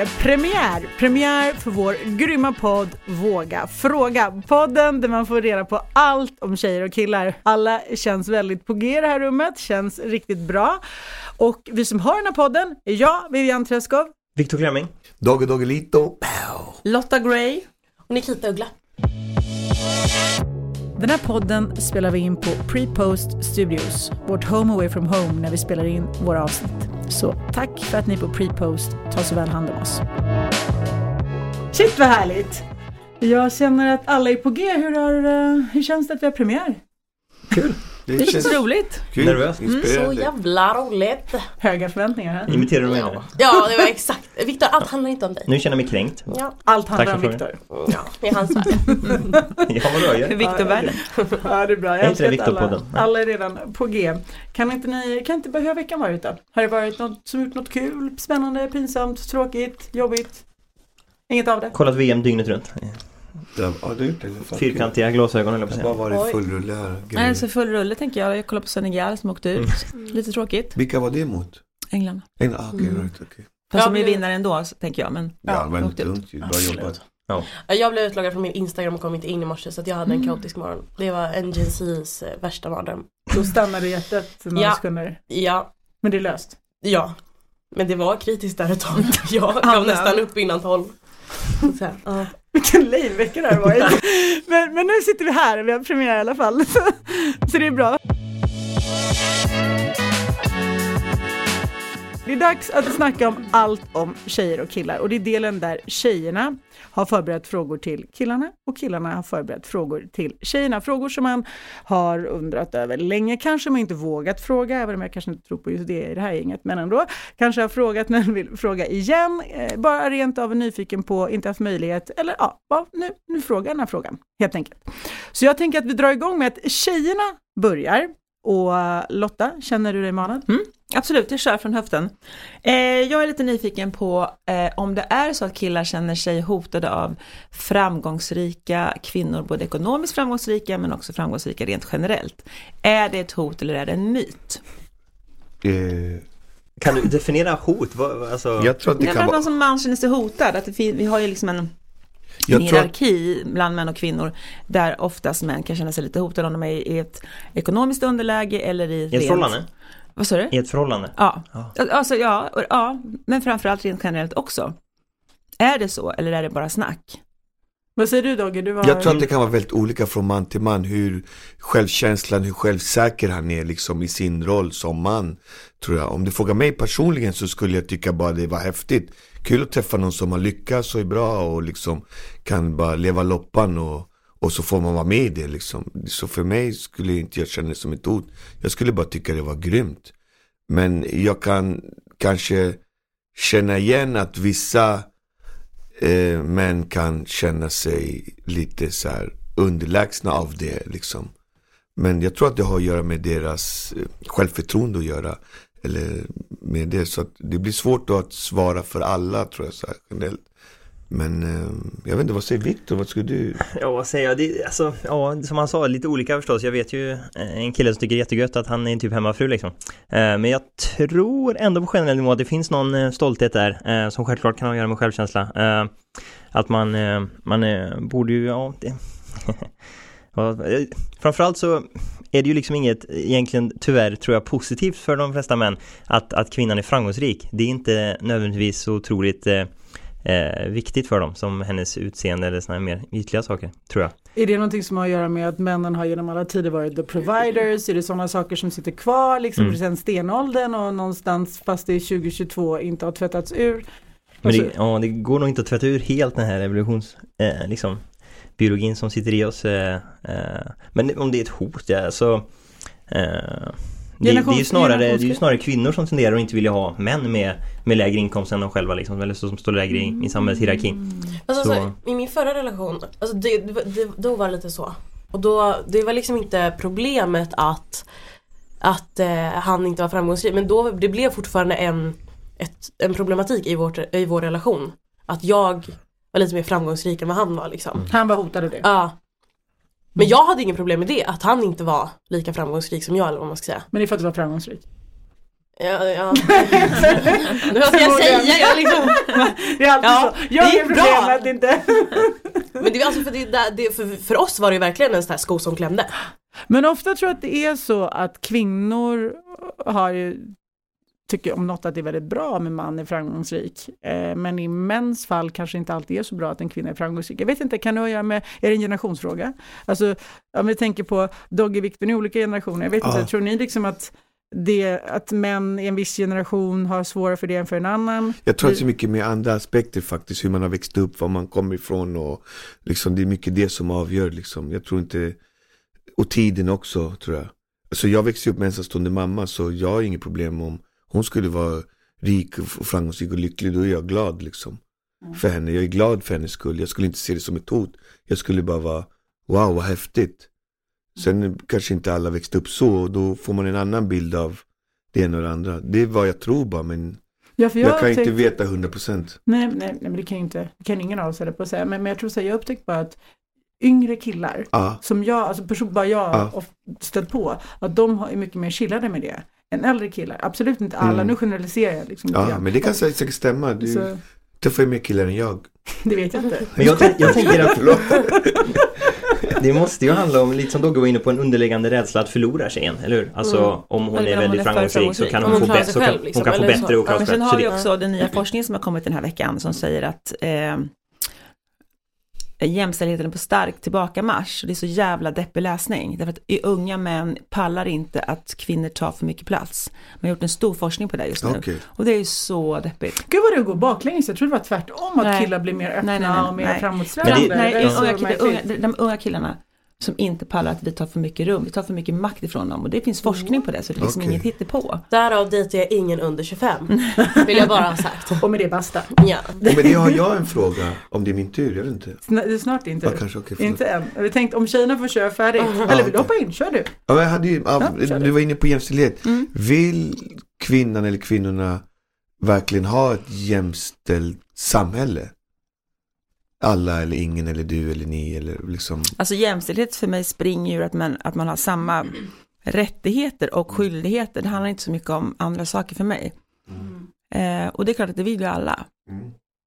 är premiär. Premiär för vår grymma podd Våga Fråga. Podden där man får reda på allt om tjejer och killar. Alla känns väldigt på G i det här rummet, känns riktigt bra. Och vi som har den här podden är jag, Vivian Träskov. Viktor Klemming. Dogge Doggelito. Lotta Gray. Och Nikita Uggla. Den här podden spelar vi in på Prepost Studios, vårt home away from home när vi spelar in våra avsnitt. Så tack för att ni på Prepost tar så väl hand om oss. Shit vad härligt! Jag känner att alla är på G. Hur, har, eh, hur känns det att vi har premiär? Kul. Det känns roligt. kul. Nervös. Mm, så jävla roligt. Höga förväntningar. Här. Imiterar du mig nu? Ja, ja det var exakt. Viktor, allt handlar inte om dig. Nu känner jag mig kränkt. Ja, Allt handlar om Viktor. ja det är hans värld. Ja, vadå? Jag... Viktor-världen. Ja, det är bra. Jag det älskar att alla, alla är redan på G. Kan inte ni, kan inte hur har veckan varit då? Har det varit något som gjort något kul, spännande, pinsamt, tråkigt, jobbigt? Inget av det? Kollat VM dygnet runt. Ja, ja, det är inte det. Fyrkantiga glasögon jag på Det har säga. varit full rulle här. Nej, så full rulle tänker jag. Jag kollar på Senegal som åkte ut. Lite tråkigt. Vilka var det mot? England. En, ah, okej, Mm. right, okej. Fast de är vinnare ändå, så tänker jag. Men Ja, men åkte ju. Bra jobbat. Ja, Jag blev utloggad från min Instagram och kom inte in i morse så att jag hade en Mm. kaotisk morgon. Det var Z's eh, värsta mardröm. Då stannade hjärtat några Ja. sekunder. Ja, Men det är löst. ja. Men det var kritiskt där ett tag. Jag gav nästan upp innan tolv. Så här, ja. Vilken lame vecka det här varit. men, men nu sitter vi här vi har premiär i alla fall. så det är bra. Det är dags att snacka om allt om tjejer och killar och det är delen där tjejerna har förberett frågor till killarna och killarna har förberett frågor till tjejerna. Frågor som man har undrat över länge, kanske man inte vågat fråga, även om jag kanske inte tror på just det i det här gänget, men ändå. Kanske har frågat men vill fråga igen, eh, bara rent av nyfiken på, inte haft möjlighet, eller ja, bara, nu, nu frågar jag den här frågan, helt enkelt. Så jag tänker att vi drar igång med att tjejerna börjar. Och eh, Lotta, känner du dig manad? Mm. Absolut, jag kör från höften. Eh, jag är lite nyfiken på eh, om det är så att killar känner sig hotade av framgångsrika kvinnor, både ekonomiskt framgångsrika men också framgångsrika rent generellt. Är det ett hot eller är det en myt? Eh, Kan du definiera hot? Vad, alltså... jag tror att det Jag kan vara... någon som man känner sig hotad, att det fin- vi har ju liksom en en tror att, hierarki bland män och kvinnor där oftast män kan känna sig lite hotade om de är i ett ekonomiskt underläge eller i, I ett rent- förhållande? Vad sa du? I ett förhållande? Ja. Ja. Alltså, ja, och- ja, men framförallt rent generellt också. Är det så eller är det bara snack? Vad säger du Dogge? Du var... jag tror att det kan vara väldigt olika från man till man hur självkänslan, hur självsäker han är liksom i sin roll som man. Tror jag. Om du frågar mig personligen så skulle jag tycka bara det var häftigt. Kul att träffa någon som har lyckats och är bra och liksom kan bara leva loppan och, och så får man vara med i det liksom. Så för mig skulle inte jag känna det som ett hot. Jag skulle bara tycka det var grymt. Men jag kan kanske känna igen att vissa eh, män kan känna sig lite så här underlägsna av det liksom. Men jag tror att det har att göra med deras eh, självförtroende att göra. Eller med det. Så att det blir svårt då att svara för alla tror jag så här generellt. Men eh, jag vet inte, vad säger Viktor? Vad skulle du? Ja, vad säger jag? Det, alltså, ja, som han sa, lite olika förstås. Jag vet ju eh, en kille som tycker jättegött att han är en typ hemmafru liksom. Eh, men jag tror ändå på generell nivå att det finns någon stolthet där som självklart kan ha att göra med självkänsla. Att man, man borde ju, ja, det... Framförallt så är det ju liksom inget, egentligen tyvärr tror jag positivt för de flesta män att, att kvinnan är framgångsrik. Det är inte nödvändigtvis så otroligt eh, viktigt för dem som hennes utseende eller sådana mer ytliga saker, tror jag. Är det någonting som har att göra med att männen har genom alla tider varit the providers? Är det sådana saker som sitter kvar liksom Mm. sen stenåldern och någonstans fast det är 2022 inte har tvättats ur? Men det, Alltså- ja, det går nog inte att tvätta ur helt den här evolutions, eh, liksom, biologin som sitter i oss. Eh, eh, men om det är ett hot, ja, så eh, det, det, är ju snarare, det är ju snarare kvinnor som tenderar att inte vilja ha män med, med lägre inkomst än de själva liksom, eller så som står lägre i, i samhällshierarkin. Alltså, Så- alltså, I min förra relation, alltså det, det, då var det lite så. Och då, det var liksom inte problemet att, att eh, han inte var framgångsrik. Men då, det blev fortfarande en, ett, en problematik i, vårt, i vår relation. Att jag var lite mer framgångsrik än vad han var liksom. Han var hotad av det. Ja. Men jag hade inget problem med det, att han inte var lika framgångsrik som jag eller vad man ska säga. Men det är för att du var framgångsrik. Ja, ja. Vad ska jag säga? Jag liksom... Det är alltid Ja, så. Jag har är inga bra. problem med att det inte... Men det, är alltså för, det, det, för, för oss var det ju verkligen en sån här sko som klämde. Men ofta tror jag att det är så att kvinnor har ju tycker om något att det är väldigt bra med man är framgångsrik. Eh, men i mäns fall kanske inte alltid är så bra att en kvinna är framgångsrik. Jag vet inte, kan det att göra med, är det en generationsfråga? Alltså om vi tänker på Dogge-Viktor i olika generationer, jag vet Ja. inte, tror ni liksom att det, att män i en viss generation har svårare för det än för en annan? Jag tror att det är mycket med andra aspekter faktiskt, hur man har växt upp, var man kommer ifrån och liksom det är mycket det som avgör liksom. Jag tror inte, och tiden också tror jag. Alltså jag växte upp med ensamstående mamma så jag har inget problem om hon skulle vara rik och framgångsrik och lycklig, då är jag glad liksom. För henne, jag är glad för hennes skull. Jag skulle inte se det som ett hot. Jag skulle bara vara, wow vad häftigt. Sen kanske inte alla växte upp så och då får man en annan bild av det ena och det andra. Det är vad jag tror bara men Ja, för jag, kan inte tänkte- veta 100%. Nej, nej, nej, men det kan ju inte, det kan ingen av oss på att säga. Men, men jag tror så här, jag upptäckte bara att yngre killar, Ja, som jag, alltså person, bara jag Ja. har stött på, att de är mycket mer chillade med det än äldre killar. Absolut inte alla, Mm. nu generaliserar jag liksom ja men det kan säkert säkert stämma. Du Så, träffar ju mer killar än jag. det vet jag inte. Men jag, jag tänker att Förlåt. det måste ju handla om, lite som Dogge var inne på, en underliggande rädsla att förlora tjejen, eller hur? Alltså Mm. om hon Eller är om hon väldigt är för framgångsrik så kan framgångsrik. hon, hon få, klarar bä- sig så kan, själv, liksom, hon kan få så. bättre och klara Men sig sen har vi också den nya forskningen som har kommit den här veckan som säger att eh, jämställdheten är på stark tillbakamarsch. Och Det är så jävla deppig läsning. Därför att i unga män pallar inte att kvinnor tar för mycket plats. Man har gjort en stor forskning på det just nu. Okej. Och det är ju så deppigt. Gud vad det går baklänges, jag trodde det var tvärtom, att Nej. killar blir mer öppna Nej, nej, nej, och mer framåtsträvande. Men det- Nej, Det är så unga killar, märkligt. unga, de, de unga killarna som inte pallar att vi tar för mycket rum, vi tar för mycket makt ifrån dem. Och det finns forskning på det, så det är liksom Okej. inget hittepå. Därav dejtar jag ingen under 25. Vill jag bara ha sagt. Och med det basta. Ja. Men det har jag en fråga, om det är min tur, jag vet inte. Det är snart inte. Ja, kanske, förlåt. inte än. Vi tänkte om tjejerna får köra färdigt. Eller vill du okej. hoppa in? Kör du. Ja, men jag hade ju, ja, Ja, kör du du. var inne på jämställdhet. Mm. Vill kvinnan eller kvinnorna verkligen ha ett jämställt samhälle? Alla eller ingen eller du eller ni eller liksom. Alltså jämställdhet för mig springer ur att man, att man har samma rättigheter och skyldigheter. Det handlar inte så mycket om andra saker för mig. Eh, och det är klart att det vill ju alla.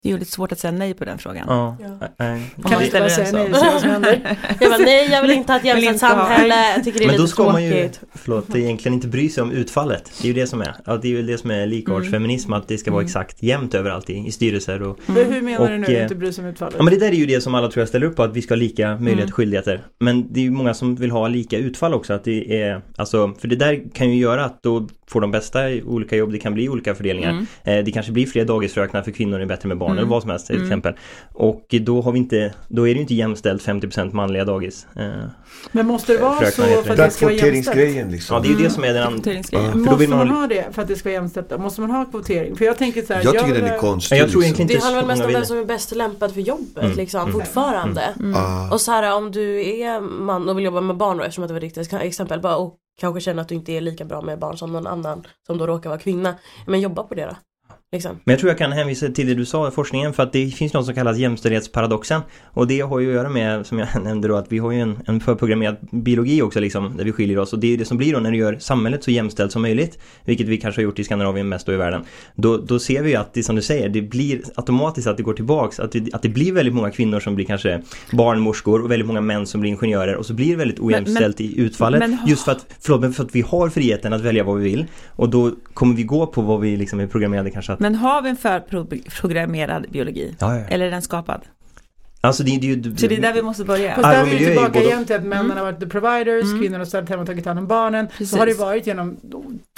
Det är ju lite svårt att säga nej på den frågan. Ja, Ja. nej. Om Kan man vi inte bara ställer säga nej så. vad som händer? Jag bara, nej jag vill inte ha ett jämställt samhälle. Jag tycker det är Men då lite ska man ju, tråkigt. förlåt, egentligen inte bry sig om utfallet. Det är ju det som är. Ja, det är ju det som är likartsfeminism, att det ska vara Mm. exakt jämnt överallt i, i styrelser och Men Hur menar du Och, nu? eh, Inte bry sig om utfallet? Ja men det där är ju det som alla tror jag ställer upp på, att vi ska ha lika möjligheter Mm. och skyldigheter. Men det är ju många som vill ha lika utfall också, att det är, alltså, för det där kan ju göra att då får de bästa olika jobb, det kan bli olika fördelningar. Mm. Eh, det kanske blir fler dagisfröknar för kvinnor är bättre med barn Mm. eller vad som helst till Mm. exempel. Och då har vi inte, då är det ju inte jämställt 50% manliga dagis. Eh, Men måste det vara så för att det ska vara jämställt? kvoteringsgrejen liksom. ja det är ju det som är den andra. Ja. Måste man, ha det för att det ska vara jämställt? Måste man ha kvotering? För jag tänker så här. jag tycker den är konstig. Ja, jag tror liksom. Det handlar väl mest om vem som är bäst lämpad för jobbet Mm. liksom, Mm. fortfarande. Mm. Ah. Och så här om du är man och vill jobba med barn då, eftersom att det var riktigt exempel bara, och kanske känner att du inte är lika bra med barn som någon annan som då råkar vara kvinna. Men jobba på det då. Liksom. Men jag tror jag kan hänvisa till det du sa forskningen för att det finns något som kallas jämställdhetsparadoxen. Och det har ju att göra med, som jag nämnde då, att vi har ju en, en förprogrammerad biologi också liksom, där vi skiljer oss. Och det är det som blir då när du gör samhället så jämställt som möjligt, vilket vi kanske har gjort i Skandinavien mest då i världen. Då, då ser vi ju att det som du säger, det blir automatiskt att det går tillbaks, att det, att det blir väldigt många kvinnor som blir kanske barnmorskor och väldigt många män som blir ingenjörer och så blir det väldigt ojämställt i utfallet. men- just för att, förlåt, men för att vi har friheten att välja vad vi vill och då kommer vi gå på vad vi liksom är programmerade kanske att Men har vi en förprogrammerad biologi? Ja, ja. Eller är den skapad? Alltså det, är ju... Så det är där vi måste börja. Fast där är vi är tillbaka både- igen till att männen har varit the providers, Mm. kvinnorna har ställt hemma och tagit hand om barnen. Precis. Så har det varit genom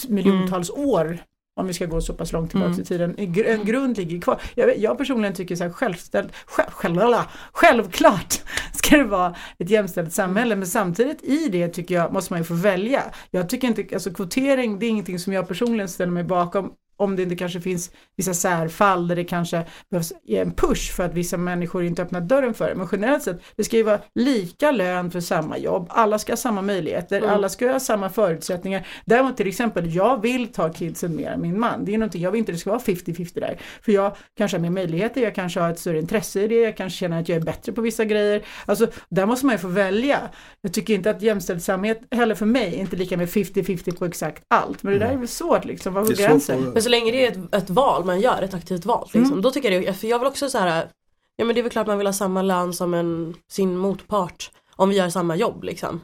miljontals år. Om vi ska gå så pass långt tillbaka Mm. i tiden. En gr- En grund ligger kvar. Jag, jag personligen tycker så här självställd, själv, själv, självklart ska det vara ett jämställt samhälle. Men samtidigt i det tycker jag måste man ju få välja. Jag tycker inte, alltså kvotering det är ingenting som jag personligen ställer mig bakom. Om det inte kanske finns vissa särfall där det kanske behövs en push för att vissa människor inte öppnar dörren för det. Men generellt sett, det ska ju vara lika lön för samma jobb. Alla ska ha samma möjligheter, Mm. alla ska ha samma förutsättningar. Däremot till exempel, jag vill ta kidsen mer än min man. Det är någonting, jag vill inte det ska vara 50-50 där. För jag kanske har mer möjligheter, jag kanske har ett större intresse i det, jag kanske känner att jag är bättre på vissa grejer. Alltså, där måste man ju få välja. Jag tycker inte att jämställdsamhet heller för mig är inte lika med 50-50 på exakt allt. Men det där är väl svårt liksom, vad går gränsen? Så länge det är ett, ett val man gör, ett aktivt val liksom, Mm. då tycker jag det, för jag vill också så här, ja men det är väl klart man vill ha samma lön som en, sin motpart om vi gör samma jobb liksom.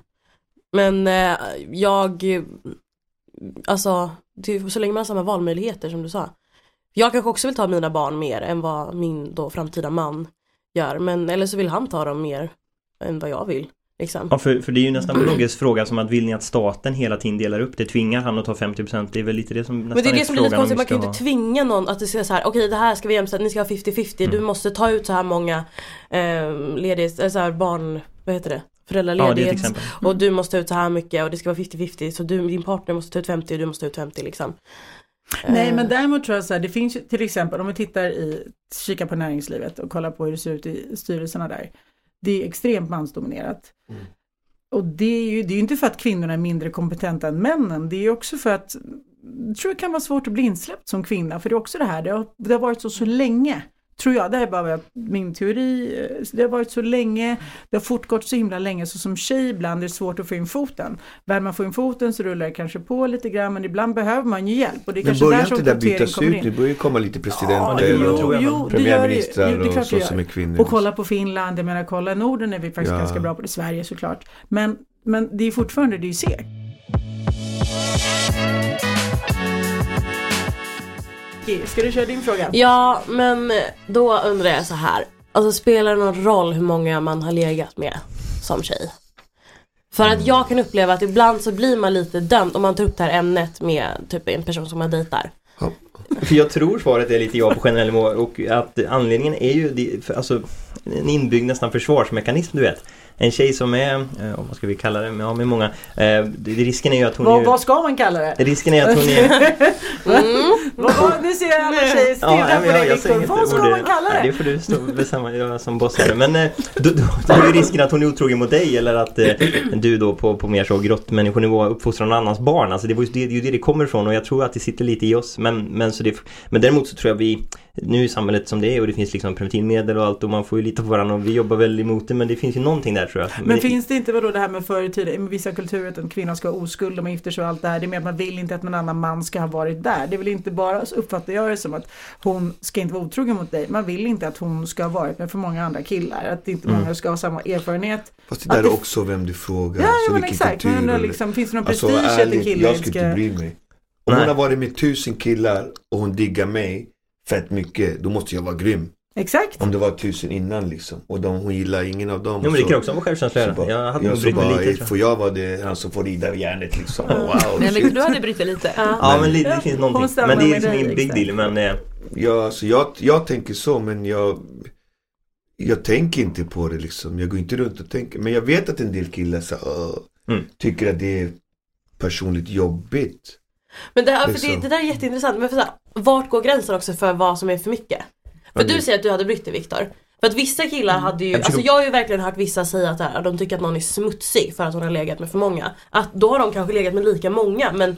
Men eh, jag, alltså, det, så länge man har samma valmöjligheter som du sa. Jag kanske också vill ta mina barn mer än vad min då framtida man gör, men eller så vill han ta dem mer än vad jag vill. Liksom. Ja, för, för det är ju nästan en logisk fråga som att vill ni att staten hela tiden delar upp det? Tvingar han att ta 50%? Det är väl lite det som nästan Men det är det som blir lite konstigt, man kan ju inte ha- tvinga någon att det ska så här, okej det här ska vi jämställa, ni ska ha 50-50, du Mm. måste ta ut så här många eh, ledighets, eller så här barn, vad heter det? Ja, det är Föräldraledighet. exempel. och du måste ta ut så här mycket och det ska vara 50-50 så du, din partner måste ta ut 50 och du måste ta ut 50 liksom. Nej Eh, men däremot tror jag så här, det finns ju till exempel om vi tittar i, kikar på näringslivet och kollar på hur det ser ut i styrelserna där. Det är extremt mansdominerat. Mm. Och det är ju det är inte för att kvinnorna är mindre kompetenta än männen, det är ju också för att jag tror det kan vara svårt att bli insläppt som kvinna, för det är också det här, det har, det har varit så så länge. Tror jag, det här är bara min teori. Det har varit så länge, det har fortgått så himla länge, så som tjej ibland är det svårt att få in foten. Väl man får in foten så rullar det kanske på lite grann, men ibland behöver man ju hjälp. Och det är Men börjar där inte det kvotering bytas ut? Det börjar ju komma lite Ja, presidenter och jag. jo, det gör det ju. premiärministrar Jo, det är och så gör. som är kvinnor. Och kolla på Finland, jag menar kolla Norden är vi faktiskt Ja. ganska bra på det, Sverige såklart. Men, men det är fortfarande, det är ju segt. Okej, Ska du köra din fråga? Ja men då undrar jag så här. Alltså spelar det någon roll hur många man har legat med som tjej? För att jag kan uppleva att ibland så blir man lite dömd om man tar upp det här ämnet med typ en person som man dejtar. För jag tror svaret är lite ja på generell nivå och att anledningen är ju alltså, en inbyggd nästan försvarsmekanism du vet. En tjej som är, eh, vad ska vi kalla det, ja med många, eh, risken är ju att hon Vad, ju, vad ska man kalla det? Risken är att hon är... Vad, ser jag alla tjejer stirra nej, på dig jag säger Viktor. inte Vad ska man kalla Nej, det det? får du stå bestämma jag som boss här. Men eh, då, då, då är ju risken att hon är otrogen mot dig eller att eh, du då på, på mer så grottmänniskonivå uppfostrar någon annans barn. Alltså det, det är ju det det kommer ifrån och jag tror att det sitter lite i oss. Men, men, så det, men däremot så tror jag vi, nu är samhället som det är och det finns liksom preventivmedel och allt och man får ju lita på varandra och vi jobbar väl emot det men det finns ju någonting där tror jag. Men det, finns det inte vadå det här med förr i tiden, i vissa kulturer att en kvinna ska ha oskuld om man gifter sig och allt det här. Det är mer att man vill inte att någon annan man ska ha varit där. Det är väl inte bara, så uppfattar jag det som att hon ska inte vara otrogen mot dig. Man vill inte att hon ska ha varit med för många andra killar. Att inte Mm. många ska ha samma erfarenhet. Fast det där är det- också vem du frågar. Ja, så ja men exakt. kultur och- liksom, finns det någon Alltså prestige att en ärligt, kille jag skulle inte ska... bry mig. Om Nej. hon har varit med tusen killar och hon diggar mig fett mycket, då måste jag vara grym. Exakt. Om det var tusen innan liksom. Och de, hon gillar ingen av dem. Jo men det kan också vara självkänsla. Jag hade ja, nog så brytt mig bara, lite. jag. Får jag vara det, han som får rida järnet liksom. Wow, Men shit. Victor, du hade brytt dig lite. Ja. Ja men Men- lite, det finns någonting. Men det är liksom ingen big deal men eh, Ja, alltså jag, jag tänker så men jag Jag tänker inte på det liksom. Jag går inte runt och tänker. Men jag vet att en del killar så, "Åh", Mm. tycker att det är personligt jobbigt. Men det, här, för det, Liksom. det där är jätteintressant, men för så här, vart går gränsen också för vad som är för mycket? För du säger att du hade brytt dig Viktor. För att vissa killar hade ju, alltså jag har ju verkligen hört vissa säga att här, de tycker att någon är smutsig för att hon har legat med för många. Att då har de kanske legat med lika många men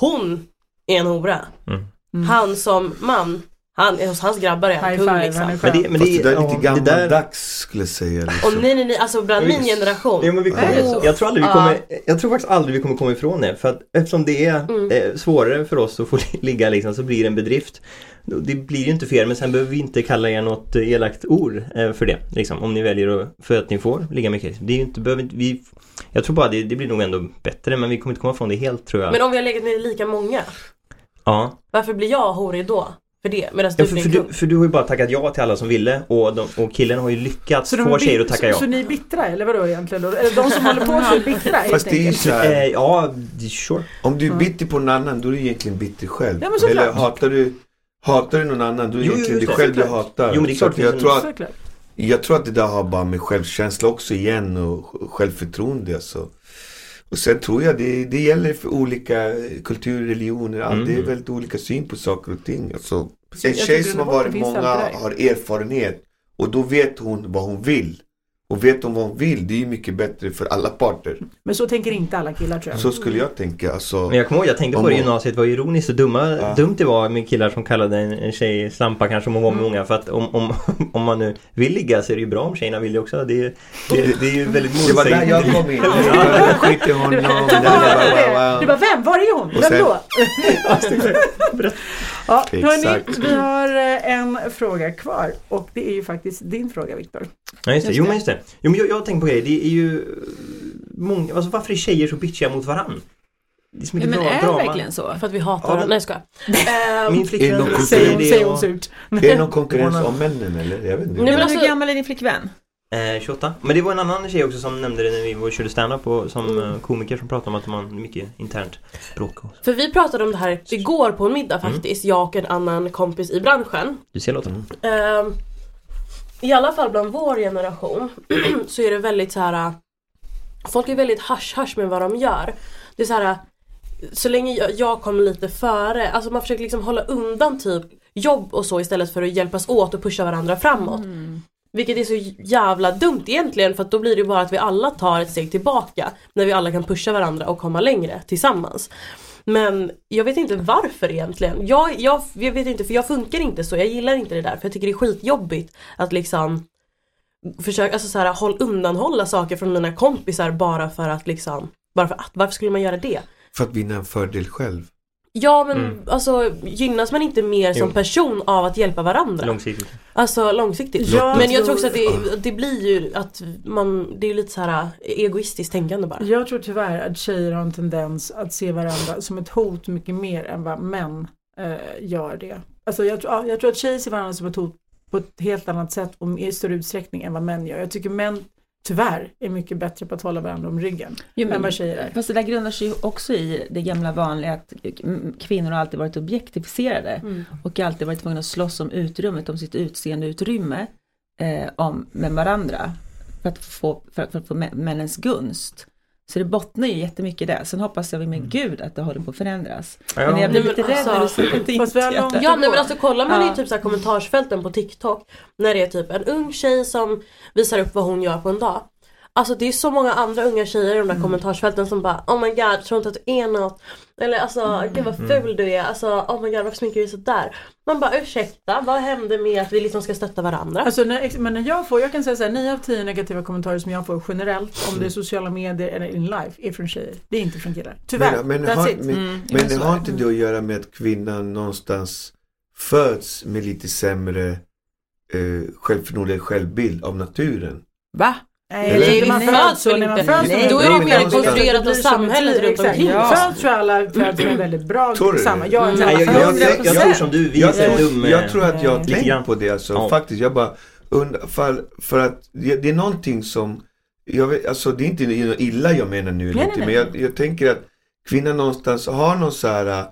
hon är en hora. Mm. Han som man, han, hos hans grabbar är han High kung five, liksom. han är Men det, men Fast det, det, där är ja, lite det gammaldags skulle jag säga. Och Liksom. nej nej nej, alltså bland min generation. Jo, men vi kommer, det så? jag, tror aldrig vi Ja. kommer, jag tror faktiskt aldrig vi kommer komma ifrån det. För att eftersom det är Mm. eh, svårare för oss att få ligga liksom, så blir det en bedrift. Det blir ju inte fel men sen behöver vi inte kalla er något eh, elakt ord eh, för det. Liksom, om ni väljer att, för att ni får ligga med Chris. Det är ju inte, behöver inte, vi, jag tror bara det, det blir nog ändå bättre men vi kommer inte komma ifrån det helt tror jag. Men om vi har legat med lika många, ja. varför blir jag horig då? För det? Medan du Ja, för, för, du, för du har ju bara tackat ja till alla som ville och, de, och killen har ju lyckats Så få tjejer att tacka så, ja. så ni är bittra eller vadå egentligen då? Eller de som håller på så är bittra Fast det är ju enkelt? så här. Eh, ja, sure. Om du är bitter på någon annan då är du egentligen bitter själv. Ja, men såklart. Eller hatar du, hatar du någon annan då är det Jo, egentligen dig själv du hatar. Jo, men det är Så klart det jag, tror att, jag tror att det där har bara med självkänsla också igen och självförtroende alltså. Och sen tror jag det, det gäller för olika kulturer, religioner, allt. Mm. Det är väldigt olika syn på saker och ting. Alltså, en tjej som har varit många har erfarenhet och då vet hon vad hon vill. Och vet hon vad hon vill, det är ju mycket bättre för alla parter. Men så tänker inte alla killar tror jag. Så skulle jag tänka. Alltså, Men jag kommer ihåg, jag tänkte på det i gymnasiet, vad ironiskt och dumma, Ja. dumt det var med killar som kallade en, en tjej slampa kanske om hon var med många. För att om, om, om man nu vill ligga så är det ju bra om tjejerna vill det också. Det, är- det, det är ju väldigt det var där jag motsägelsefullt. kom in. Jag skit i honom. Du, bara, vem? Var är hon? Vem sen- då? ja, hörni, Exakt. vi har eh, en fråga kvar och det är ju faktiskt din fråga Viktor. Ja just det, jo men just det. Jo men jag, jag tänkt på grejer, det är ju eh, många, alltså varför är tjejer så bitchiga mot varann? Det är mycket men är det drama. verkligen så? För att vi hatar Ja, varandra. Nej jag skojar. Ehm, Min flickvän Säger det säger hon och, surt. Är det någon konkurrens om männen eller? Jag vet inte. Nej, men alltså- hur gammal är din flickvän? eh, 28. Men det var en annan tjej också som nämnde det när vi var körde stand-up och som eh, komiker som pratade om att har mycket internt bråk. För vi pratade om det här igår på en middag Mm. faktiskt, jag och en annan kompis i branschen. Du ser Lotta? Ehm, I alla fall bland vår generation så är det väldigt så här. Folk är väldigt hasch-hasch med vad de gör. Det är så här. Så länge jag, jag kom lite före, alltså man försöker liksom hålla undan typ jobb och så istället för att hjälpas åt och pusha varandra framåt. Vilket är så jävla dumt egentligen för att då blir det bara att vi alla tar ett steg tillbaka när vi alla kan pusha varandra och komma längre tillsammans. Men jag vet inte varför egentligen. Jag, jag, jag vet inte för jag funkar inte så, jag gillar inte det där för jag tycker det är skitjobbigt att liksom försöka, alltså så här, håll, undanhålla saker från mina kompisar bara för att liksom, bara för att, varför skulle man göra det? För att vinna en fördel själv. Ja men Mm. alltså gynnas man inte mer som Jo. person av att hjälpa varandra? Långsiktigt. Alltså långsiktigt. Jag men jag tror- också att det, det blir ju att man, det är ju lite så här egoistiskt tänkande bara. Jag tror tyvärr att tjejer har en tendens att se varandra som ett hot mycket mer än vad män eh, gör det. Alltså jag, tror- ja, jag tror att tjejer ser varandra som ett hot på ett helt annat sätt och i större utsträckning än vad män gör. Jag tycker män tyvärr är mycket bättre på att hålla varandra om ryggen Jo, än vad tjejer är. Fast det där grundar sig ju också i det gamla vanliga att kvinnor har alltid varit objektifierade Mm. och alltid varit tvungna att slåss om utrymmet, om sitt utseende utrymme eh, om, med varandra för att få, för, för att få mä- männens gunst. Så det bottnar ju jättemycket i det. Sen hoppas jag med Gud att det håller på att förändras. Ja, Men jag blir lite rädd när du alltså- säger att det inte är Ja nej men alltså kollar man Ja. i typ så här kommentarsfälten på TikTok när det är typ en ung tjej som visar upp vad hon gör på en dag. Alltså det är så många andra unga tjejer i de där kommentarsfälten som bara Oh my god, tror inte att du är något. Eller alltså gud vad ful du är. Alltså oh my god varför sminkar du sådär? Man bara ursäkta, vad hände med att vi liksom ska stötta varandra? Alltså när, men när jag får, jag kan säga så här, 9 av 10 negativa kommentarer som jag får generellt om det är sociala medier eller in life är från tjejer. Det är inte från killar. Tyvärr. Men, men, har, men, Mm, men det så har inte det att göra med att kvinnan någonstans föds med lite sämre eh, självförtroende, självbild av naturen. Va? Nej, Eller? nej, Vi man föds väl inte? föds Nej, Då är det bra mer konstruerat Det av samhället runt omkring Ja. Föds tror jag alla föds med väldigt bra Tror du samma. det? Jag är Mm. Nej, jag, jag, jag, jag, 100%. tror som du, vi är Jag, dum. eh, tror att jag har lite tänkt på det alltså, Ja. faktiskt. Jag bara undrar, för, för att det, det är någonting som, jag vet, alltså det är inte illa jag menar nu, Nej, någonting, nej, men jag, jag tänker att kvinnan någonstans har någon så här,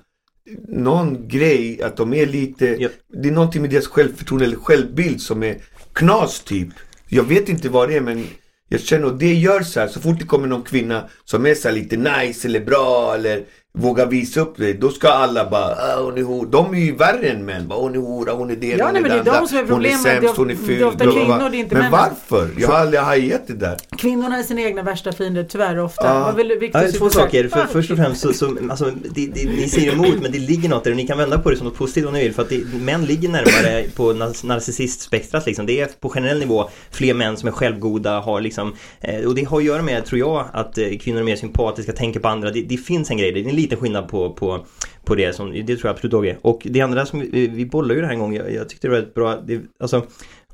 någon grej att de är lite, Ja. det är någonting med deras självförtroende eller självbild som är knas typ. Jag vet inte vad det är men jag känner och det gör så här, så fort det kommer någon kvinna som är så här lite nice eller bra eller vågar visa upp det, då ska alla bara ah, hon är hora. De är ju värre än män. Bara, hon är hora, hon är det, Ja, hon nej, är men det de andra. som är Hon är problemet. sämst, är- hon är det är ful. ofta kvinnor, det är inte Men männen. varför? Jag har aldrig hajat det där. Kvinnorna är sina egna värsta fiender tyvärr ofta. Ja. Vad vill Ja, två saker. För, Ah, först och främst så, så alltså, det, det, ni säger emot men det ligger något där och ni kan vända på det som något positivt om ni vill. För att det, män ligger närmare på nar- narcissistspektrat liksom. Det är på generell nivå fler män som är självgoda, har liksom eh, Och det har att göra med, tror jag, att eh, kvinnor är mer sympatiska, tänker på andra. Det, det finns en grej, det liten skillnad på, på, på det. Som, det tror jag absolut Dogge. Och det andra som vi, vi bollade ju det här en gång, jag, jag tyckte det var ett bra, det, alltså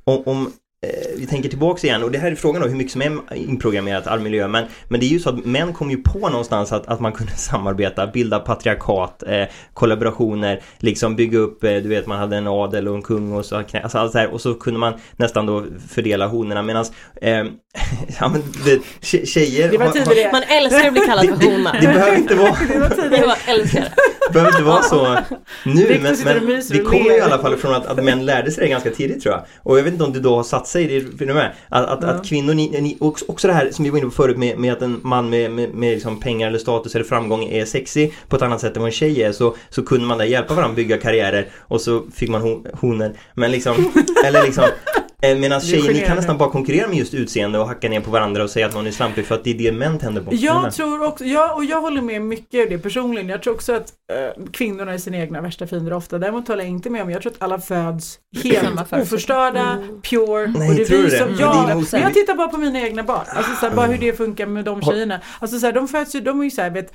om, om vi tänker tillbaks igen och det här är frågan då hur mycket som är inprogrammerat all miljö men, men det är ju så att män kom ju på någonstans att, att man kunde samarbeta, bilda patriarkat, eh, kollaborationer, liksom bygga upp, eh, du vet man hade en adel och en kung och så, alltså allt så här, och så kunde man nästan då fördela honorna medan eh, ja men det, tje- tjejer Det var har- tidigare det. Man älskar att bli kallad för hona. det behöver inte vara Det var älskar det. det behöver inte vara så nu men, men det kommer i alla fall från att, att män lärde sig det ganska tidigt tror jag. Och jag vet inte om det då har satt satt sig, det är, är med? Att, att, Ja. att kvinnor, ni, ni, också, det här som vi var inne på förut med, med att en man med, med, med liksom pengar eller status eller framgång är sexy på ett annat sätt än vad en tjej är så, så kunde man där hjälpa varandra bygga karriärer och så fick man hon, honor. Men liksom, eller liksom Medan Det är tjejer, ni kan nästan bara konkurrera med just utseende och hacka ner på varandra och säga att någon är slampig för att det är det män tänder på. Jag tror också, ja, och jag håller med mycket av det personligen. Jag tror också att eh, kvinnorna är sina egna värsta fiender ofta. Däremot håller jag inte med om, jag tror att alla föds helt oförstörda, Mm. pure. Nej, och det tror du det? som, Men ja, det är nog- men jag tittar bara på mina egna barn. Alltså så här, bara hur det funkar med de tjejerna. Alltså så här, de föds ju, de är ju så här, vet,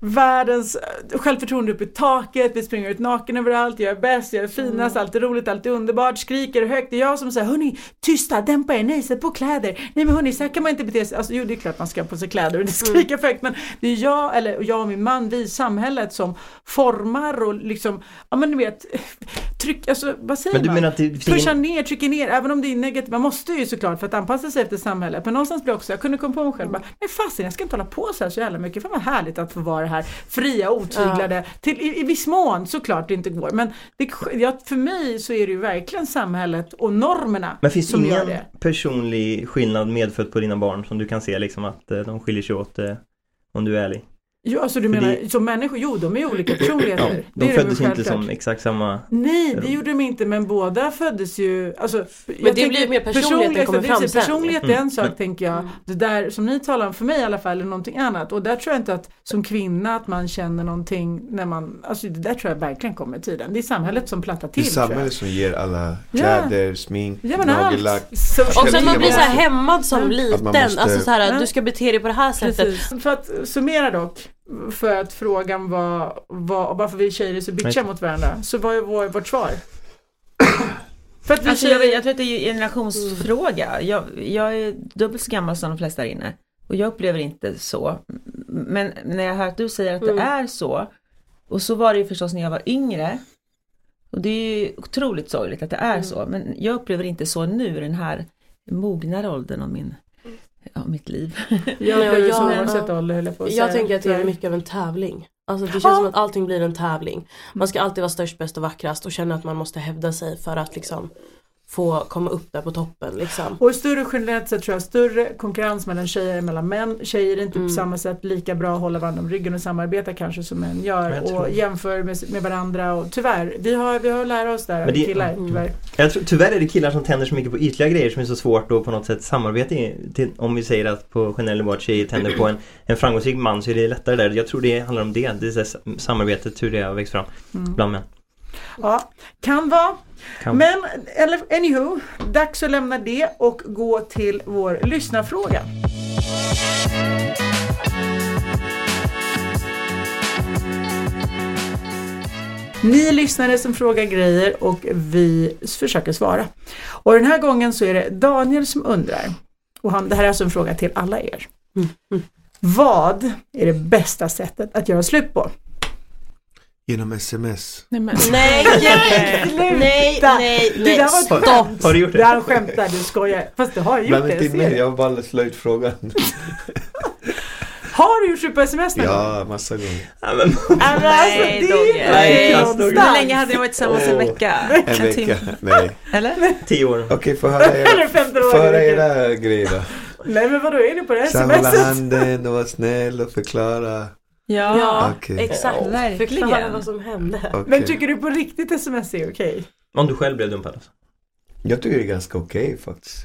världens eh, självförtroende upp i taket, vi springer ut naken överallt, jag är bäst, jag är finast, allt är roligt, allt är underbart, skriker högt. Det är jag som säger, hörni, tysta, dämpa er, nej, sätt på kläder. Nej men hörni, så här kan man inte bete sig. Alltså jo, det är klart man ska ha på sig kläder och det skriker högt, men det är jag, eller jag och min man, vi i samhället som formar och liksom, ja men du vet, tryck, alltså vad säger Men du man? menar att det Pusha ingen... ner, trycker ner, även om det är negativt. Man måste ju såklart för att anpassa sig efter samhället. Men någonstans blir också, jag kunde komma på mig själv bara, nej fasen jag ska inte hålla på så här så jävla mycket. Fan vad härligt att få vara det här fria, otyglade. Till, i, I viss mån såklart det inte går. Men det, ja, för mig så är det ju verkligen samhället och normerna Men finns som ingen gör det. personlig skillnad medfött på dina barn som du kan se liksom att eh, de skiljer sig åt eh, om du är ärlig? Jo, alltså du För menar, det- som människor, jo de är olika personligheter. Ja, det de är föddes väl inte som exakt samma... Nej, det gjorde de inte, men båda föddes ju, alltså, det jag blir tänker mer personligheten kommer det är fram sen. Personlighet är Mm. en sak Men- tänker jag, Mm. det där som ni talar om, för mig i alla fall, är någonting annat. Och där tror jag inte att som kvinna att man känner någonting när man, alltså det där tror jag verkligen kommer med tiden. Det är samhället som plattar Det är till tror jag. samhället som ger alla Ja. kläder, smink, Ja men allt. nagellack. Och sen man blir så här hämmad som Ja. liten. Att man måste- Alltså så här, Ja. du ska bete dig på det här sättet. Precis. För att summera dock, för att frågan var, var varför vi tjejer är så bitchiga mot varandra, så var ju vår, vårt svar. för att vi Alltså, jag, tjejer... jag tror att det är en generationsfråga. Jag, jag är dubbelt så gammal som de flesta här inne. Och jag upplever inte så. Men när jag hör att du säger att Mm. det är så. Och så var det ju förstås när jag var yngre. Och det är ju otroligt sorgligt att det är Mm. så. Men jag upplever inte så nu, den här mognare åldern av min, ja, mitt liv. Jag Nej, och upplever så jag- oavsett ålder höll jag på att säga. Jag tänker att det är mycket av en tävling. Alltså det känns Ja. som att allting blir en tävling. Man ska alltid vara störst, bäst och vackrast och känna att man måste hävda sig för att liksom få komma upp där på toppen liksom. Och större generellt sett tror jag större konkurrens mellan tjejer än mellan män. Tjejer är inte Mm. på samma sätt lika bra att hålla varandra om ryggen och samarbeta kanske som män gör och jämför med, med varandra och tyvärr, vi har, vi har att lära oss där det- killar Mm. tyvärr. Jag tror, tyvärr är det killar som tänder så mycket på ytliga grejer som är så svårt att på något sätt samarbeta i. Till, om vi säger att på generell nivå att tjejer tänder på en, en framgångsrik man så är det lättare där. Jag tror det handlar om det. Det är så här, samarbetet, hur det har växt fram Mm. bland män. Ja, kan vara. Kan- Men eller, anywho, dags att lämna det och gå till vår lyssnarfråga. Ni lyssnare som frågar grejer och vi försöker svara. Och den här gången så är det Daniel som undrar. Och han, det här är alltså en fråga till alla er. Mm. Vad är det bästa sättet att göra slut på? Genom sms. Nej, men, Nej, nej, nej, nej, Det där var ett stopp. skämt. Har du gjort Det det? här skämtar, du skojar. Fast du har ju gjort Men det. inte jag mig, det. jag har bara slagit frågan. Har du gjort slut på sms någon gång? Ja, massa gånger. Ja, men, Nej, alltså, Nej, det är inte Nej. Hur länge hade ni varit tillsammans? En Åh. vecka? En vecka. Nej. Eller? tio år. Okej, få höra Eller era, 15 år. få höra veckan. era grejer då. Nej men vadå, är ni på det här smset? handen och vara snäll och förklara. Ja. Ja, Okej. exakt. Ja, verkligen. Förklara vad som hände. Okej. Men tycker du på riktigt sms är okej? Om du själv blev dumpad alltså. Jag tycker det är ganska okej faktiskt.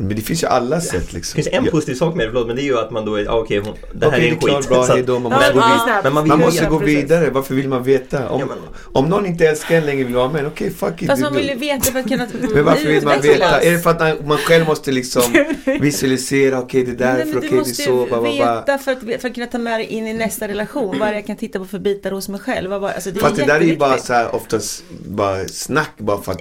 Men det finns ju alla sätt Det liksom. finns en Ja. positiv sak med det, förlåt, men det är ju att man då är, ah, okej, hon, det här Okej, är en klart, skit. bra, Så hejdå, man Ja, måste gå men- man Man Ja, måste gå precis. vidare, varför vill man veta? Om, Ja, men- om någon inte älskar en längre vill vara med, okej fuck it. Fast du- man vill ju du- veta för att kunna Men varför vill man veta? Är det för att man själv måste liksom visualisera, okej det där är Nej, för men du okej det är måste så, ba, ba. veta för att, för att kunna ta med dig in i nästa relation. Vad det jag kan titta på för bitar hos mig själv? Alltså det är Fast det där är ju bara så här, oftast bara snack bara för att.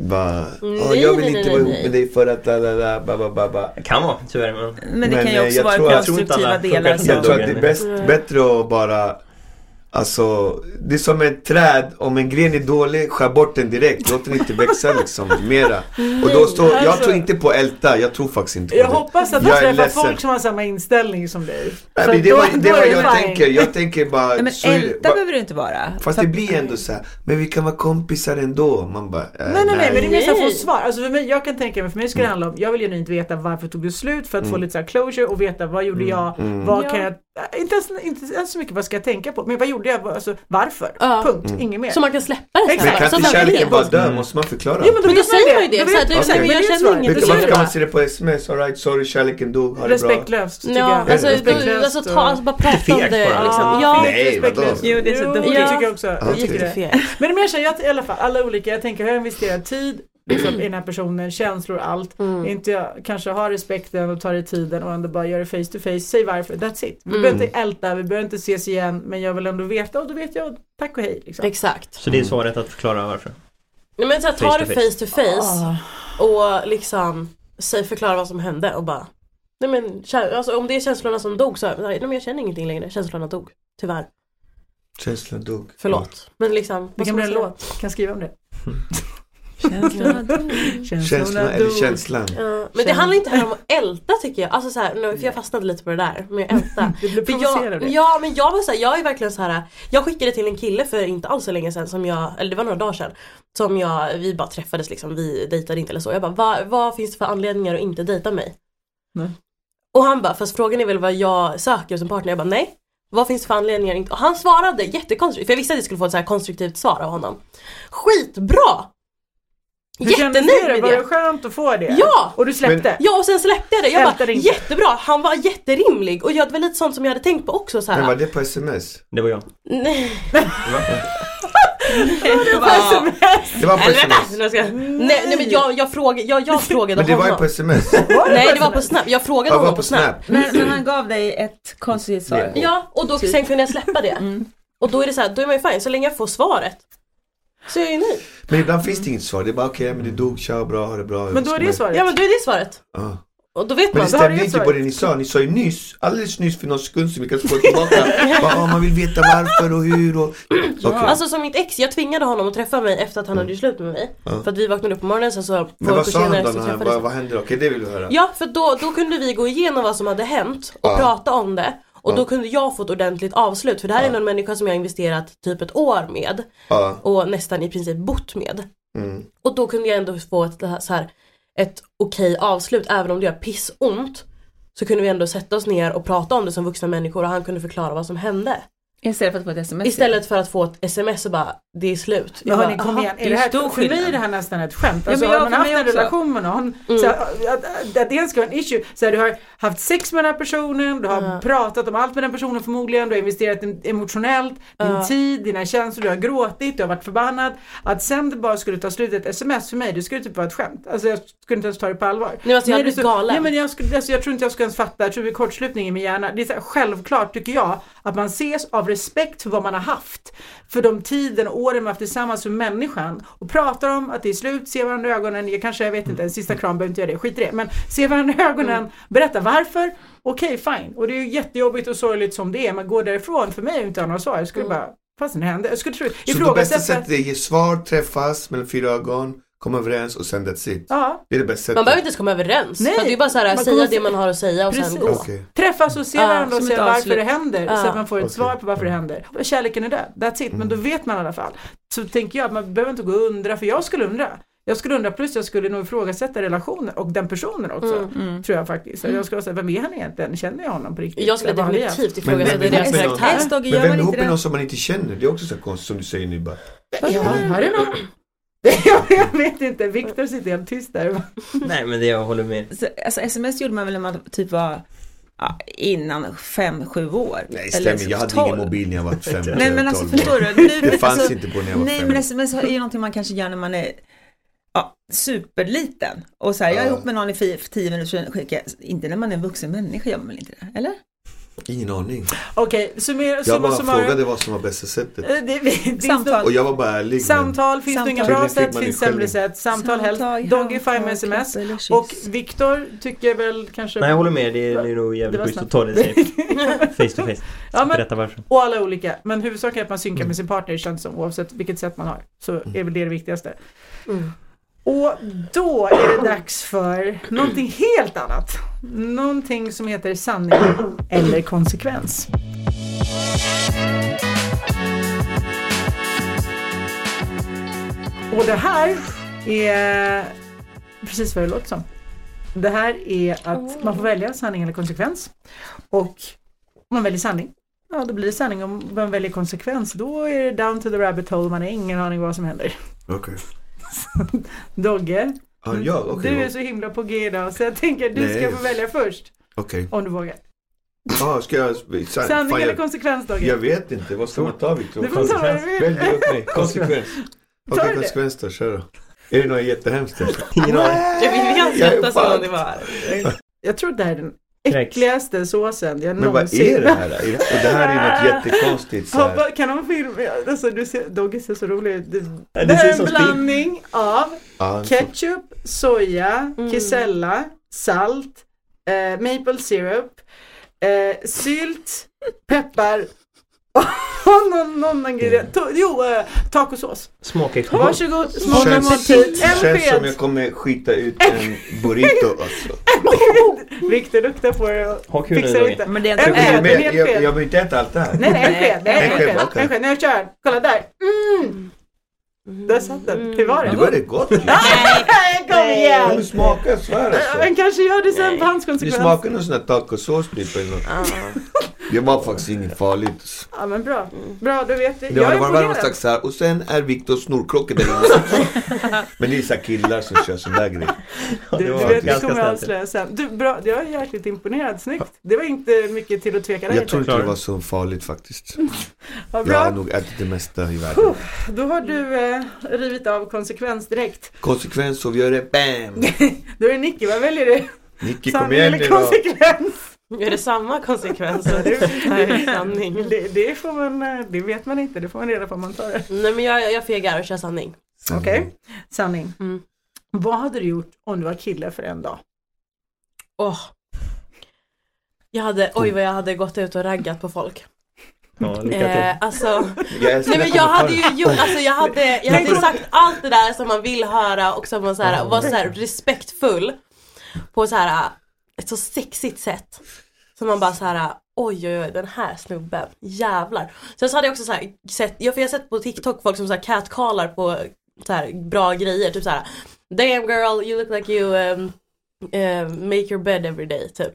Bara, Nej, "Åh, jag vill nej, inte nej, vara nej. ihop med dig för att da, da, da, ba, ba, ba, ba. Det kan vara, tyvärr. Men... Men det Men, kan ju eh, också jag vara konstruktiva delar. Jag tror att det är bäst, bättre att bara Alltså, det är som ett träd, om en gren är dålig, skär bort den direkt. Låt den inte växa liksom mera. Och då står, jag Alltså- tror inte på älta, jag tror faktiskt inte på Jag det. hoppas att du Jag är träffar ledsen. folk som har samma inställning som dig. Nej, men det då- var, då det är var det jag fine. tänker, jag tänker bara Nej, men älta behöver det inte vara. Fast det blir ändå så här, men vi kan vara kompisar ändå. Man bara, äh, Nej nej nej, men det är mer så att få svar. Alltså för mig, jag kan tänka mig, för mig skulle Mm. det handla om, jag vill genuint veta varför tog det slut för att få lite så här closure och veta vad gjorde jag, vad Ja. kan jag, inte ens, inte ens så mycket vad ska jag tänka på, men vad gjorde jag, alltså varför? Ja. Punkt, inget mer. Så man kan släppa det sen. Exakt. Men kan Så inte kärleken bara dö? Måste man förklara? Ja, men då, Men då säger man ju det, vet du det. men jag känner inget, varför kan man se det på sms? Alright, sorry, kärleken dog, ha det bra. Respektlöst tycker Ja, jag. alltså, då, Respektlöst alltså, ta, alltså bara prata om fegt det bara. liksom. Ja, Ja, Nej, vadå? Jo, det är så dumt. det Ja. tycker jag också. Men det är mer så här, jag, i alla fall, alla olika, jag tänker, har jag investerat tid liksom, i den här personen, känslor, allt. Mm. Inte jag kanske har respekten och tar i tiden och ändå bara gör det face to face, säg varför, that's it. Vi behöver inte älta, vi behöver inte ses igen, men jag vill ändå veta och då vet jag, tack och hej. Liksom. exakt. Så det är svaret att förklara varför. Nej, men så här, ta Face det face to face Ah. och liksom säg, förklara vad som hände och bara Nej men alltså, om det är känslorna som dog så, nej men jag känner ingenting längre, känslorna dog. Tyvärr. Känslan dog. Förlåt. Men liksom, Det vad kan bli en låt, kan skriva om det. Känslorna dog. Känslan eller känslan? Ja, men det handlar inte heller om att älta tycker jag. Alltså så här, nu, för jag fastnade lite på det där med att älta. Du För provocerad jag, det. ja men jag var så här, jag är verkligen så här. Jag skickade till en kille för inte alls så länge sedan som jag, eller det var några dagar sedan. Som jag, vi bara träffades liksom, vi dejtade inte eller så. Jag bara, vad, vad finns det för anledningar att inte dejta mig? Nej. Och han bara, fast frågan är väl vad jag söker som partner? Jag bara, nej. Vad finns det för anledningar? Och han svarade jättekonstruktivt, för jag visste att jag skulle få ett så här konstruktivt svar av honom. Skitbra! Hur kändes Jättenöjd det? med Var det. det skönt att få det? Ja! Och du släppte? Ja och sen släppte jag det. Jag bara jättebra, han var jätterimlig och jag, det var lite sånt som jag hade tänkt på också så här. Men var det på sms? Det var jag. Nej, Det var på sms. Nu ska jag... nej, nej men jag, jag, frågade, jag, jag frågade Men det var ju honom. på sms. Nej det var på snap, jag frågade det honom var på snap. Men, men han gav dig ett konstruktivt svar. Ja och då sen kunde jag släppa det. Mm. Och då är det så här, då är man ju fine, så länge jag får svaret. Så är jag ju nöjd. Men ibland finns det inget svar. Det är bara okej, men det dog, tja, bra, ha det bra. Men då är det svaret? Ja men då är det svaret. Ja. Och då vet Men man. det du stämde inte på det ni sa. Ni sa ju nyss, alldeles nyss för någon sekund sedan, vi kan spåra tillbaka. Bara, ah, man vill veta varför och hur och... Okej. Alltså som mitt ex, jag tvingade honom att träffa mig efter att han hade gjort slut med mig. Ja. För att vi vaknade upp på morgonen sen så Men vad sa han då? vad, vi. vad hände då? Okej, det vill vi höra. Ja, för då, då kunde vi gå igenom vad som hade hänt och Ja. prata om det. Och Ja. då kunde jag få ett ordentligt avslut för det här är Ja. en människa som jag har investerat typ ett år med Ja. och nästan i princip bott med. Mm. Och då kunde jag ändå få ett, så här, ett okej avslut även om det gör pissont. Så kunde vi ändå sätta oss ner och prata om det som vuxna människor och han kunde förklara vad som hände. Istället för att få ett sms. Istället för att få ett sm och bara, det är slut. Ja Jag hörni bara, kom "Aha." igen, det är det här, stor för mig skillnad. är det här nästan ett skämt. Ja, Alltså, men jag- har man haft mig en också. relation med någon, Mm. så, att, att, det ska vara en issue. Så här, du har haft sex med den här personen, du har Ja. pratat om allt med den personen förmodligen, du har investerat in, emotionellt, din Ja. tid, dina känslor, du har gråtit, du har varit förbannad. Att sen det bara skulle ta slut ett sms för mig, det skulle typ vara ett skämt. Alltså jag skulle inte ens ta det på allvar. Nej, alltså, jag hade blivit galen. Nej, men jag, skulle, alltså, jag tror inte jag skulle ens fatta, jag tror det är kortslutning i min hjärna. Det är så här, självklart tycker jag att man ses av respekt för vad man har haft. För de tiden och åren man haft tillsammans med människan och pratar om att det är slut, se varandra i ögonen, jag kanske, jag vet inte, en sista kram behöver inte göra det, skit i det. Men se varandra i ögonen, berätta varför, okej fine. Och det är ju jättejobbigt och sorgligt som det är, men gå därifrån för mig och inte ha några svar. Jag skulle bara, fast det hände. Jag skulle tro, Så det bästa sättet är att ge svar, träffas mellan fyra ögon, komma överens och sen that's it. Ja, Det är det bästa sättet. Man behöver inte ens komma överens. Nej, det är bara så här, man säga kommer- det man har att säga och sen Precis. gå. Okej. Träffas och se Ja, varandra och se varför avslut. det händer Ja. så att man får ett Okej. svar på varför det händer. Och kärleken är död, that's it. Men då vet man i alla fall. Så tänker jag att man behöver inte gå och undra, för jag skulle undra. Jag skulle undra, plus jag skulle nog ifrågasätta relationen och den personen också. Mm. Tror jag faktiskt. Så Jag skulle säga, vem är han egentligen? Känner jag honom på riktigt? Jag skulle definitivt Men- ifrågasätta men- deras karaktär. Men gör vem är man ihop inte med någon som man inte känner? Det är också så konstigt som du säger nu bara. Ja, här är någon. jag, jag vet inte, Viktor sitter helt tyst där. Nej men det jag håller med. Så, Alltså sms gjorde man väl när man typ var ja, innan fem, sju år? Nej Eller stämmer, jag hade 12. ingen mobil när jag var fem, Nej men alltså 12 förstår år. du? Nu, Det fanns alltså, inte på när jag var Nej fem. men sms är ju någonting man kanske gör när man är ja, superliten. Och så här, jag är ihop med någon i fi- för tio minuter skickar inte när man är en vuxen människa gör man väl inte det? Eller? Ingen aning. Okej, summera, Jag summa bara summarum. frågade vad som var bästa sättet. Eh, Det, det, Samtal. Och jag var bara ärlig. men- Samtal finns det inga Samtal. bra sätt, finns sämre sätt. Samtal helst. Samtal, Dogify med sms. Och Viktor tycker väl kanske... Nej jag håller med, det är, det är nog Det jävligt var schysst att snabbt. ta det safe. Face to face. Ja, men, Berätta varför. och alla olika. Men huvudsaken är att man synkar Mm. med sin partner känns som oavsett vilket sätt man har. Så är väl det det viktigaste. Mm. Och då är det dags för någonting helt annat. Någonting som heter sanning eller konsekvens. Och det här är precis vad det låter som. Det här är att man får välja sanning eller konsekvens. Och om man väljer sanning, ja då blir det sanning. Om man väljer konsekvens, då är det down to the rabbit hole. Man har ingen aning vad som händer. Okej. Dogge, Ja, jag? Okej. du är så himla på G idag så jag tänker att du Nej. ska få välja först. Okej. Om du vågar. Ja, ska jag... Sa, Sanning fan, eller jag, konsekvens Dogge? jag vet inte. Vad ska man ta Viktor? Du får ta vad du vill. Välj åt mig. Konsekvens. Okej, det. konsekvens då. Kör då. Är det något jättehemskt? Ingen aning. Jag vill Jag är skratta fan- som det var. Jag tror att det här är den. Äckligaste såsen jag Men vad någonsin är det här? Är det- Och det här är något jättekonstigt. Så här. Hoppa, kan de filma? Alltså du ser, Dogge ser så rolig ut. Det, det det här är en blandning av Ja, så- ketchup, soja, Mm. kisella, salt, eh, maple syrup, eh, sylt, peppar någon, någon ingrediens. To, jo, eh, tacosås. Smakexplosion. Varsågod, smaka måltid. En känns som sked. jag kommer skita ut en burrito alltså. Viktor luktar på det och fixar inte. Men det är En inte Jag, sked, jag, sked. jag behöver inte äta allt det här. Nej, nej, en sked. Nej, En sked, sked. En sked. Nu jag kör. Kolla där. Mm. Där satt den. Hur var Det det? var det gott ju. Nej, kom Men igen! det smakar, jag svär alltså. Men kanske gör det sen på hans Det konsekvens. smakar någon sån här tacosås typ eller något. Det var faktiskt inget farligt. Ja men bra. Bra, du vet det. Det Jag var, är det var bara någon imponerad. slags så här, och sen är Viktor snorkråka där inne. Men det är så här killar som kör sån där grej. Du, det du vet, det kommer jag avslöja sen. Du, bra, jag är jäkligt imponerad. Snyggt. Det var inte mycket till att tveka där Jag tror inte. det var så farligt faktiskt. Ja, Jag har bra. nog ätit det mesta i världen. Då har du eh, rivit av konsekvens direkt. Konsekvens så vi gör det, bam! Då är det Nicky, vad väljer du? Nicky kom igen eller nu då. konsekvens? Är det samma konsekvenser? Nej, sanning. Det, det får man, eh, det vet man inte, det får man reda på om man tar det. Nej men jag, jag fegar och kör sanning. Okej, sanning. Mm. Vad hade du gjort om du var kille för en dag? Åh. Jag hade, oj vad jag hade gått ut och raggat på folk. Ja, lycka till. Eh, alltså, Jag älskar nej men jag hade ju gjort, alltså jag hade, jag hade sagt allt det där som man vill höra och som var så här, var så här respektfull. På så här ett så sexigt sätt. Så man bara så här, oj oj oj den här snubben, jävlar. Sen så hade jag också så här, sett, jag, för jag har sett på TikTok folk som så här catcallar på så här bra grejer, typ så här. Damn girl, you look like you um, eh, make your bed every day, typ.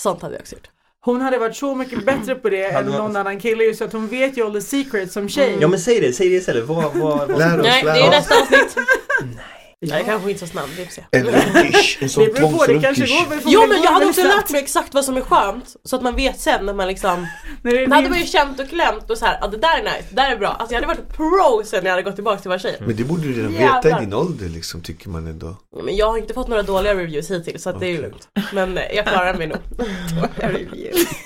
Sånt hade jag också gjort. Hon hade varit så mycket bättre på det än någon annan kille just att hon vet ju all the secrets som tjej. Ja men säg det, säg det istället. Vad, vad, vad... Lär oss, Nej, det lär är oss. nästa avsnitt. Nej, jag kanske inte så snabb, vi får se. En runkish, en sån det beror på, det kanske går väl Jo men jag hade också lärt mig exakt vad som är skönt så att man vet sen när man liksom När det är Det hade man ju känt och klämt och så här, ja det där är nice, det där är bra. Alltså jag hade varit pro sen när jag hade gått tillbaka till att vara tjej. Men det borde du redan veta i din ålder liksom, tycker man ändå. Men jag har inte fått några dåliga reviews hittills så att det är lugnt. Men eh, jag klarar mig nog.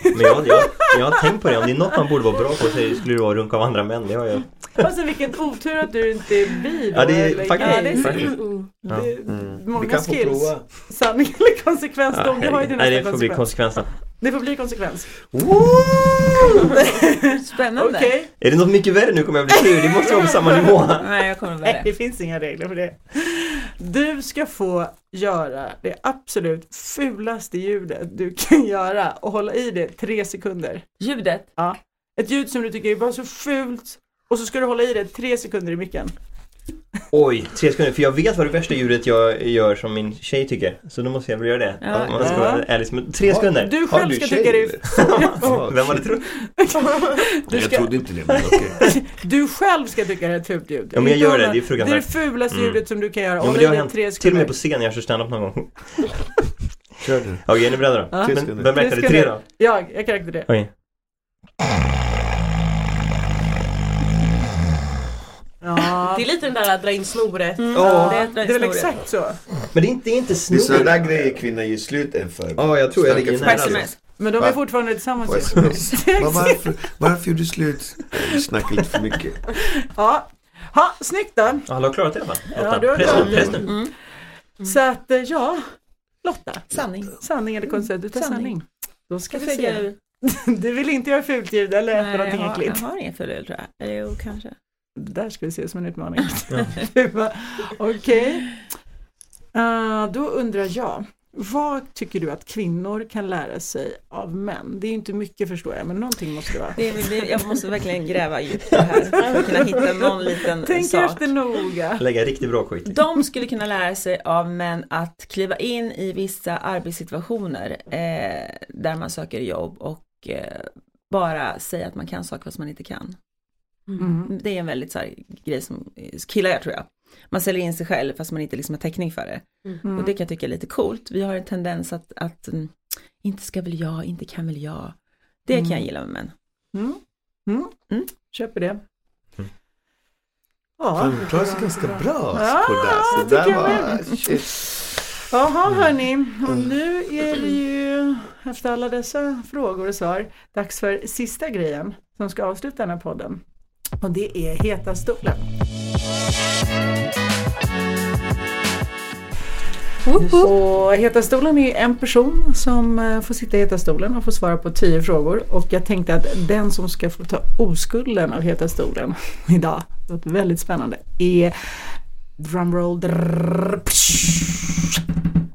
Men jag, jag, jag har tänkt på det, om det är något man borde vara bra på så skulle det vara att runka av andra män. Det har jag. Alltså vilken otur att du inte är bi då, Ja, det är eller faktiskt- gay. Ja, det är faktiskt. mm. Ja. Det, Mm. Många Vi kan få skills. prova. Sanning eller konsekvens? Ja, Dogge har ju herregud. Nej nästa det får bli konsekvens. konsekvensen. Det får bli konsekvens. Spännande. Okej. Är det något mycket värre nu kommer jag bli sur, det måste vara på samma nivå. Nej, jag kommer med Nej, det. det finns inga regler för det. Du ska få göra det absolut fulaste ljudet du kan göra och hålla i det tre sekunder. Ljudet. Ett ljud som du tycker är bara så fult och så ska du hålla i det tre sekunder i micken. Oj, tre sekunder. För jag vet vad det värsta ljudet jag gör som min tjej tycker. Så då måste jag väl göra det. Ja. Om man ska vara ärlig. Men tre sekunder. Du själv du ska tjej, tycka det är... Vem hade trott? Du Jag ska, trodde inte det, men okej. du själv ska tycka det är ett fult ljud. Ja, men jag gör det. Det är fruktansvärt. Det är det fulaste Mm. ljudet som du kan göra. Ja, Hålla men det har hänt tre till och sekunder. med på scen när jag kör standup någon gång. Kör du. Okej, är ni beredda då? Ja. Tre Men, sekunder. vem räknade Tre sekunder. då? Jag, jag kan räkna det. Okej. Ja, Det är lite den där att dra in snoret. Ja, det är ett det är väl exakt så. men det är inte, det är inte Det är sådana snor. där grejer kvinnor ger slut en för. Ja, jag tror jag ligger nära. Sms. Men de är Va? fortfarande tillsammans ju. Va, varför, varför gjorde du slut? Du snackar lite för mycket. Ja. Ha, snyggt då. Alla har klarat det fall. Ja, du har press, klarat nu, det. press nu. Så att, eh, ja. Lotta. Sanning. Sanning eller konstigt, du tar sanning. Sanning. Då ska vi Ska se. jag- Du vill inte göra fult ljud eller äta Nej, jag någonting har, jag äckligt. har ingen full tror jag. Jo, kanske. Det där ska vi se som en utmaning. Ja. Du bara, Okej. Eh, då undrar jag, vad tycker du att kvinnor kan lära sig av män? Det är ju inte mycket förstår jag, men någonting måste det vara. Det är, det, jag måste verkligen gräva djupt det här för att kunna hitta någon liten Tänk sak. efter noga. Lägga riktigt bra skit. De skulle kunna lära sig av män att kliva in i vissa arbetssituationer eh, där man söker jobb och eh, bara säga att man kan saker fast man inte kan. Mm. Det är en väldigt så här, grej som killar gör tror jag. Man säljer in sig själv fast man inte liksom har täckning för det. Mm. Och det kan jag tycka är lite coolt. Vi har en tendens att, att mm, inte ska väl jag, inte kan väl jag. Det kan jag gilla med män. Mm. Mm. Mm. Köper det. Mm. Ja, du klarar sig ganska bra Ja, på det. Så där var, shit. Jaha hörni, och nu är det ju efter alla dessa frågor och svar dags för sista grejen som ska avsluta den här podden. Och det är Heta stolen. Och Heta stolen är en person som eh, får sitta i Heta stolen och får svara på tio frågor. Och jag tänkte att den som ska få ta oskulden av Heta stolen idag, det låter väldigt spännande, är drumroll. drrrr, psh,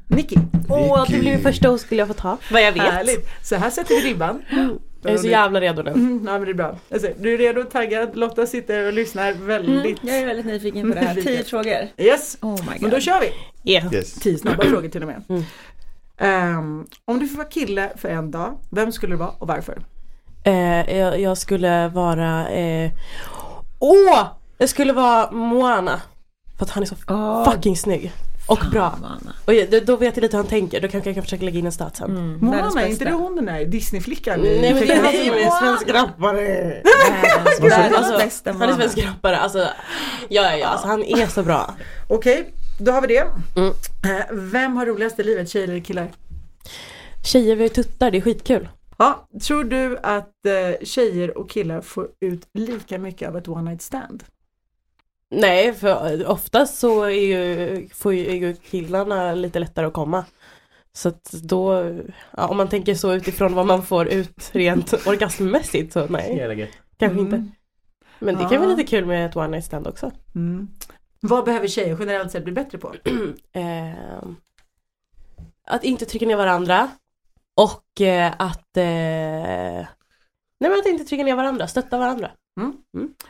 Nicky. Åh, det blir min första oskuld jag får ta. Vad jag vet. Härligt. Så här sätter vi ribban. Jag är så jävla redo nu. Mm, ja, men det är bra. Alltså, du är redo, taggad, Lotta sitter och lyssnar väldigt. Jag är väldigt nyfiken på det här. Tio frågor. Yes, Oh my god. men då kör vi. Yeah. Yes. Tio snabba frågor till och med. Mm. Ehm, om du får vara kille för en dag, vem skulle du vara och varför? Eh, jag, jag skulle vara... eh, Åh! jag skulle vara Moana. För att han är så Åh, fucking snygg. Och bra. Och jag, då- vet jag lite hur han tänker. Då kanske jag kan försöka lägga in en stat sen. Mm, Moana, är inte det hon den där Disneyflickan? Nej men det är ju svensk rappare. Alltså, Han är svensk rappare. Alltså, ja, ja, ja. Alltså, han är så bra. Okej, då har vi det. Mm. Eh, vem har roligast i livet, tjejer eller killar? Tjejer vi har tuttar, det är skitkul. Ja, tror du att eh, tjejer och killar får ut lika mycket av ett one night stand? Nej, för oftast så är ju, får ju, är ju killarna lite lättare att komma. Så att då, ja, om man tänker så utifrån vad man får ut rent orgasmmässigt så nej, kanske Mm. inte. Men det kan Ja. vara lite kul med ett one night stand också. Mm. Vad behöver tjejer generellt sett bli bättre på? Ehm, att inte trycka ner varandra och eh, att eh, Nej men att inte trycka ner varandra, stötta varandra.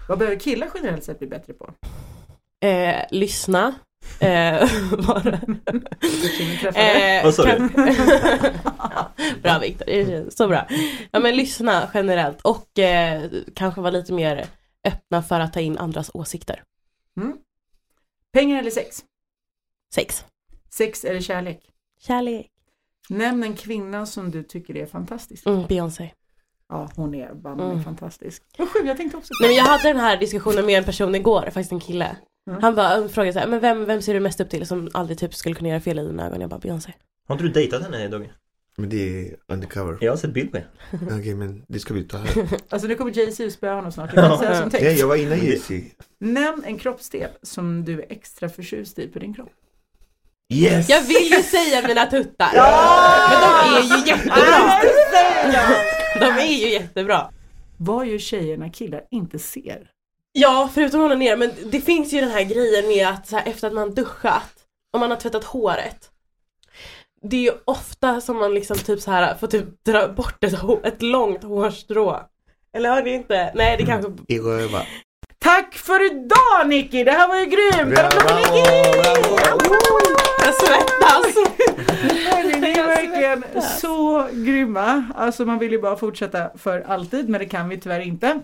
Vad behöver killar generellt sett bli bättre på? Eh, lyssna. Eh, träffade? Eh, Vad sa du? bra Viktor, det är så bra. Ja men lyssna generellt och eh, kanske vara lite mer öppna för att ta in andras åsikter. Pengar eller sex? Sex. Sex eller kärlek? Kärlek. Nämn en kvinna som du tycker är fantastisk. Mm, Beyoncé. Ja, hon är banne Mm. fantastisk. Vad sjukt, jag tänkte också Nej men jag hade den här diskussionen med en person igår, faktiskt en kille. Mm. Han bara frågade så här, men vem, vem ser du mest upp till som aldrig typ skulle kunna göra fel i dina ögon? Jag bara Beyoncé. Har inte du dejtat henne Dogge? Men det är undercover. Jag har sett bild henne. Okej men det ska vi ta här. Alltså nu kommer Jay-Z spöa honom snart. Jag kan säga som Nej text. jag var innan Jay-Z. Nämn en kroppsdel som du är extra förtjust i på din kropp. Yes! Jag vill ju säga mina tuttar! Men de är ju jättebra! De är ju jättebra! Vad gör tjejer när killar inte ser? Ja, förutom hålla ner, men det finns ju den här grejen med att så här, efter att man duschat och man har tvättat håret Det är ju ofta som man liksom typ så här får typ dra bort ett, ett långt hårstrå Eller har ni inte? Nej det kanske I röva. Tack för idag Nicky! Det här var ju grymt! Bravo, bravo! Jag svettas! Ni är verkligen så grymma. Alltså man vill ju bara fortsätta för alltid men det kan vi tyvärr inte.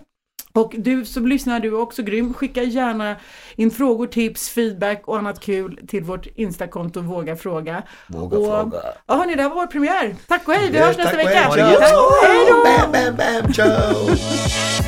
Och du som lyssnar, du är också grym. Skicka gärna in frågor, tips, feedback och annat kul till vårt Instakonto Våga Fråga. Våga Och- fråga. Ja hörni, det här var vår premiär. Tack och hej, vi hörs nästa tack och vecka. Hej då!